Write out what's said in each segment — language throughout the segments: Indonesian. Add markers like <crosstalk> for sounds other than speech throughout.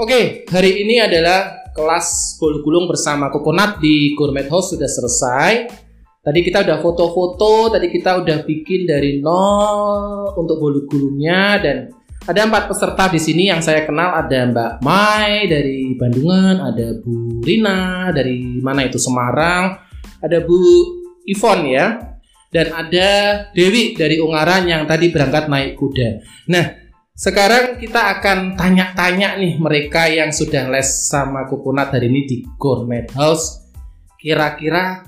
Oke, hari ini adalah kelas bolu gulung bersama Kokonat di Gourmet House sudah selesai. Tadi kita udah foto-foto, tadi kita udah bikin dari nol untuk bolu gulungnya dan ada empat peserta di sini yang saya kenal ada Mbak Mai dari Bandungan, ada Bu Rina dari mana itu Semarang, ada Bu Ivon ya, dan ada Dewi dari Ungaran yang tadi berangkat naik kuda. Nah, sekarang kita akan tanya-tanya nih mereka yang sudah les sama Kukunat hari ini di Gourmet House. Kira-kira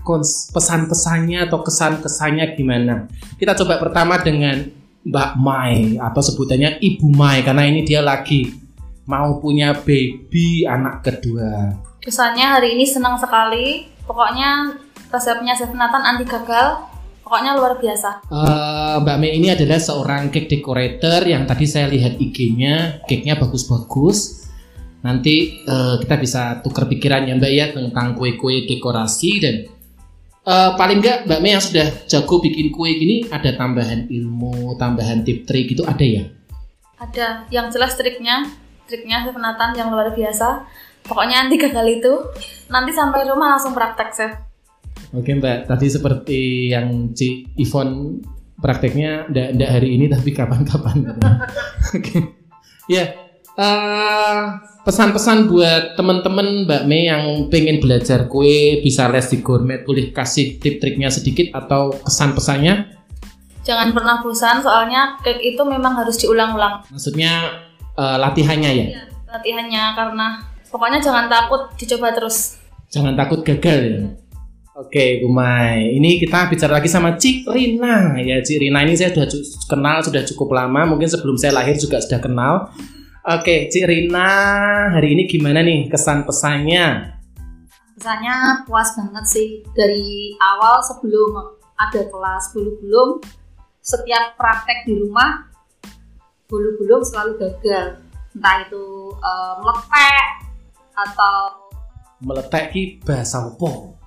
pesan-pesannya atau kesan-kesannya gimana? Kita coba pertama dengan Mbak Mai atau sebutannya Ibu Mai karena ini dia lagi mau punya baby anak kedua. Kesannya hari ini senang sekali. Pokoknya resepnya Chef Nathan anti gagal Pokoknya luar biasa. Uh, Mbak Mei ini adalah seorang cake decorator yang tadi saya lihat IG-nya, cake-nya bagus-bagus. Nanti uh, kita bisa tukar pikiran ya Mbak ya tentang kue-kue dekorasi dan uh, paling enggak Mbak Mei yang sudah jago bikin kue gini ada tambahan ilmu, tambahan tip trik gitu ada ya? Ada, yang jelas triknya, triknya Nathan yang luar biasa. Pokoknya nanti gagal itu, nanti sampai rumah langsung praktek chef. Oke Mbak, tadi seperti yang Ci Ivon prakteknya ndak hari ini tapi kapan-kapan. <laughs> Oke. Ya, uh, pesan-pesan buat teman-teman Mbak Mei yang pengen belajar kue bisa les di gourmet boleh kasih tip triknya sedikit atau kesan-pesannya? Jangan pernah bosan soalnya cake itu memang harus diulang-ulang. Maksudnya uh, latihannya ya? Iya, latihannya karena pokoknya jangan takut dicoba terus. Jangan takut gagal ya. Oke, Bu Mai. Ini kita bicara lagi sama Cik Rina. Ya, Cik Rina ini saya sudah kenal sudah cukup lama. Mungkin sebelum saya lahir juga sudah kenal. Oke, Cik Rina, hari ini gimana nih kesan pesannya? Pesannya puas banget sih. Dari awal sebelum ada kelas bulu-bulung, setiap praktek di rumah, bulu-bulung selalu gagal. Entah itu uh, meletek atau meletek bahasa apa?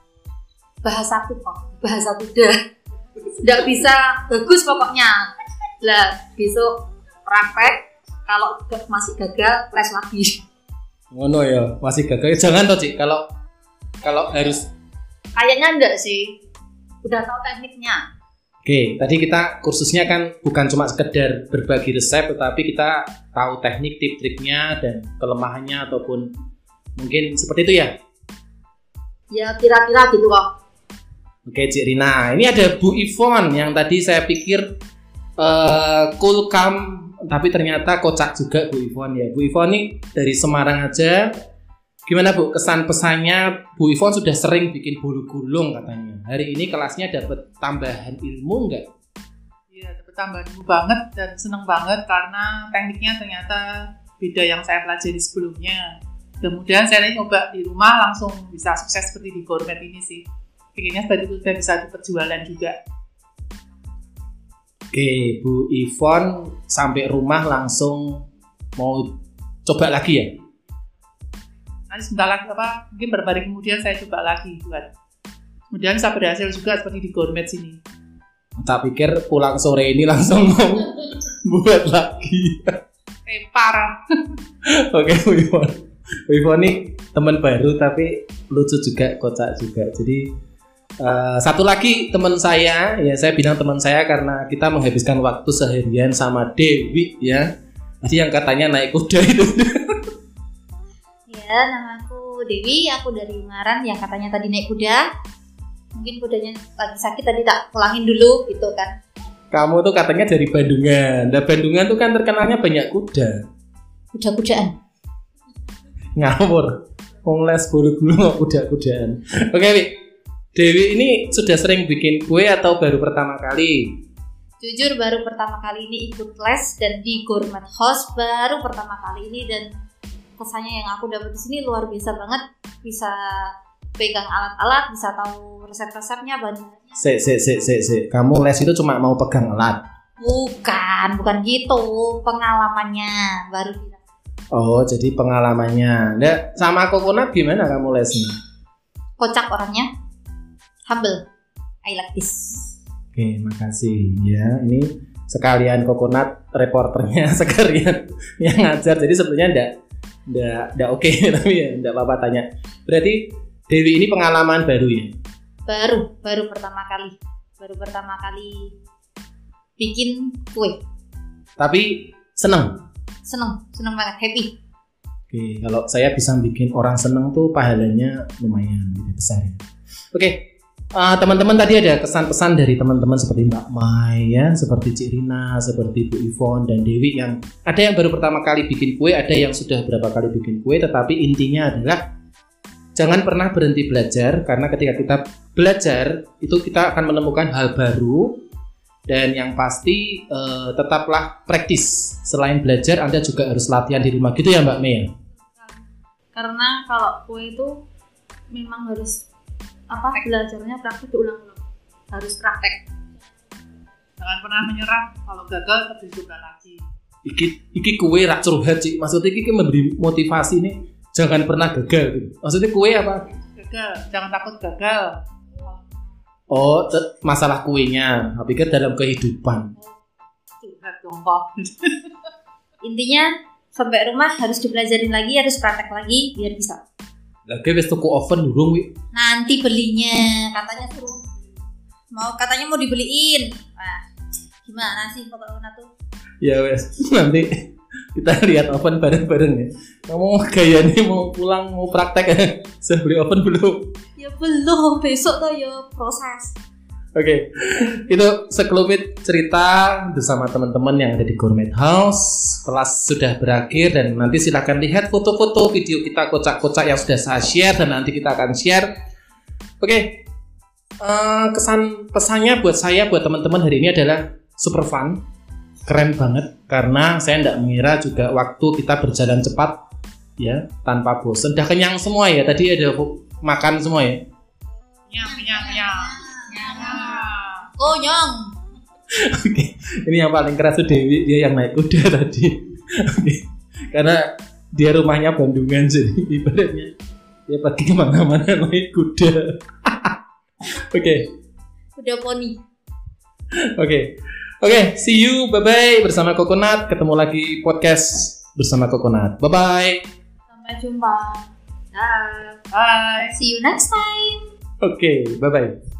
Bahasa kok bahasa kuda nggak bisa bagus pokoknya. Lah besok praktek kalau masih gagal tes lagi. Ngono ya masih gagal. Jangan tuh cik. Kalau kalau harus kayaknya enggak sih. Udah tahu tekniknya. Oke, tadi kita kursusnya kan bukan cuma sekedar berbagi resep, tetapi kita tahu teknik, tip triknya dan kelemahannya ataupun mungkin seperti itu ya? Ya kira-kira gitu kok. Oke Cik Rina, ini ada Bu Ivon yang tadi saya pikir uh, cool calm tapi ternyata kocak juga Bu Ivon ya. Bu Ivon ini dari Semarang aja. Gimana Bu kesan pesannya? Bu Ivon sudah sering bikin bulu gulung katanya. Hari ini kelasnya dapat tambahan ilmu enggak? Iya dapat tambahan ilmu banget dan seneng banget karena tekniknya ternyata beda yang saya pelajari sebelumnya. Kemudian saya nyoba di rumah langsung bisa sukses seperti di gourmet ini sih pengennya seperti itu bisa diperjualan juga Oke, Bu Ivon sampai rumah langsung mau coba lagi ya? Nanti sebentar lagi apa? Mungkin beberapa hari kemudian saya coba lagi buat. Kemudian bisa berhasil juga seperti di gourmet sini. Tak pikir pulang sore ini langsung mau <laughs> buat lagi. Eh parah. Oke Bu Ivon. Bu Ivon ini teman baru tapi lucu juga, kocak juga. Jadi Uh, satu lagi teman saya, ya saya bilang teman saya karena kita menghabiskan waktu seharian sama Dewi ya. Jadi yang katanya naik kuda itu. ya, nama aku Dewi, aku dari Ungaran yang katanya tadi naik kuda. Mungkin kudanya lagi sakit tadi tak pulangin dulu gitu kan. Kamu tuh katanya dari Bandungan. Dan Bandungan tuh kan terkenalnya banyak kuda. Kuda-kudaan. Ngawur. Wong les bulu-bulu kuda-kudaan. Oke, okay, Dewi ini sudah sering bikin kue atau baru pertama kali? Jujur baru pertama kali ini ikut les dan di Gourmet House baru pertama kali ini dan kesannya yang aku dapat di sini luar biasa banget. Bisa pegang alat-alat, bisa tahu resep-resepnya banyak. Se, se, se, se, se. Kamu les itu cuma mau pegang alat? Bukan, bukan gitu. Pengalamannya baru kita. Oh, jadi pengalamannya. Nah, sama Kokonat gimana kamu lesnya? Kocak orangnya humble I like this oke makasih ya ini sekalian kokonat reporternya <laughs> sekalian yang ngajar jadi sebenarnya enggak Nggak, nggak oke <laughs> tapi ya nggak apa-apa tanya. Berarti Dewi ini pengalaman baru ya? Baru, baru pertama kali. Baru pertama kali bikin kue. Tapi seneng. Seneng, seneng banget, happy. Oke, kalau saya bisa bikin orang seneng tuh pahalanya lumayan besar ya. Oke, eh, teman-teman tadi ada kesan-pesan dari teman-teman seperti Mbak Mai ya, seperti Cik Rina, seperti Bu Ivon dan Dewi yang ada yang baru pertama kali bikin kue, ada yang sudah berapa kali bikin kue, tetapi intinya adalah jangan pernah berhenti belajar karena ketika kita belajar itu kita akan menemukan hal baru dan yang pasti eh, tetaplah praktis. Selain belajar, Anda juga harus latihan di rumah gitu ya Mbak Mei. ya? Karena kalau kue itu memang harus apa belajarnya praktik diulang-ulang. Harus praktek. Jangan pernah menyerah. Kalau gagal tetap dicoba lagi. Iki iki kue rak curhat Cik. Maksudnya iki memberi motivasi nih jangan pernah gagal gitu. Maksudnya kue apa? Gagal, jangan takut gagal. Oh, te- masalah kuenya. Tapi kan dalam kehidupan. Curhat dong kok. Intinya sampai rumah harus dipelajarin lagi, harus praktek lagi biar bisa. Lagi wis tuku oven durung wi. Nanti belinya, katanya suruh mau katanya mau dibeliin. Wah, gimana sih pokoknya tuh? Ya wes. <laughs> Nanti kita lihat oven bareng-bareng ya. Kamu gayanya mau pulang mau praktek ya? <laughs> Sudah beli oven belum? Ya belum, besok tuh ya proses. Oke, itu sekelumit cerita bersama teman-teman yang ada di Gourmet House. Kelas sudah berakhir dan nanti silahkan lihat foto-foto video kita kocak-kocak yang sudah saya share dan nanti kita akan share. Oke, eh, kesan pesannya buat saya, buat teman-teman hari ini adalah super fun, keren banget karena saya tidak mengira juga waktu kita berjalan cepat ya tanpa bosan. Udah kenyang semua ya, tadi ada makan semua ya. Nyam, nyam, nyam. Konyong. Oke, ini yang paling keras tuh Dewi dia yang naik kuda <laughs> tadi. Oke. Karena dia rumahnya Bandungan jadi <laughs> ibaratnya dia pergi ke mana-mana naik kuda. <laughs> Oke, Udah poni. oke, oke. See you, bye bye bersama Kokonat. Ketemu lagi podcast bersama Kokonat. Bye bye. Sampai jumpa. Dah. Bye. See you next time. Oke, bye bye.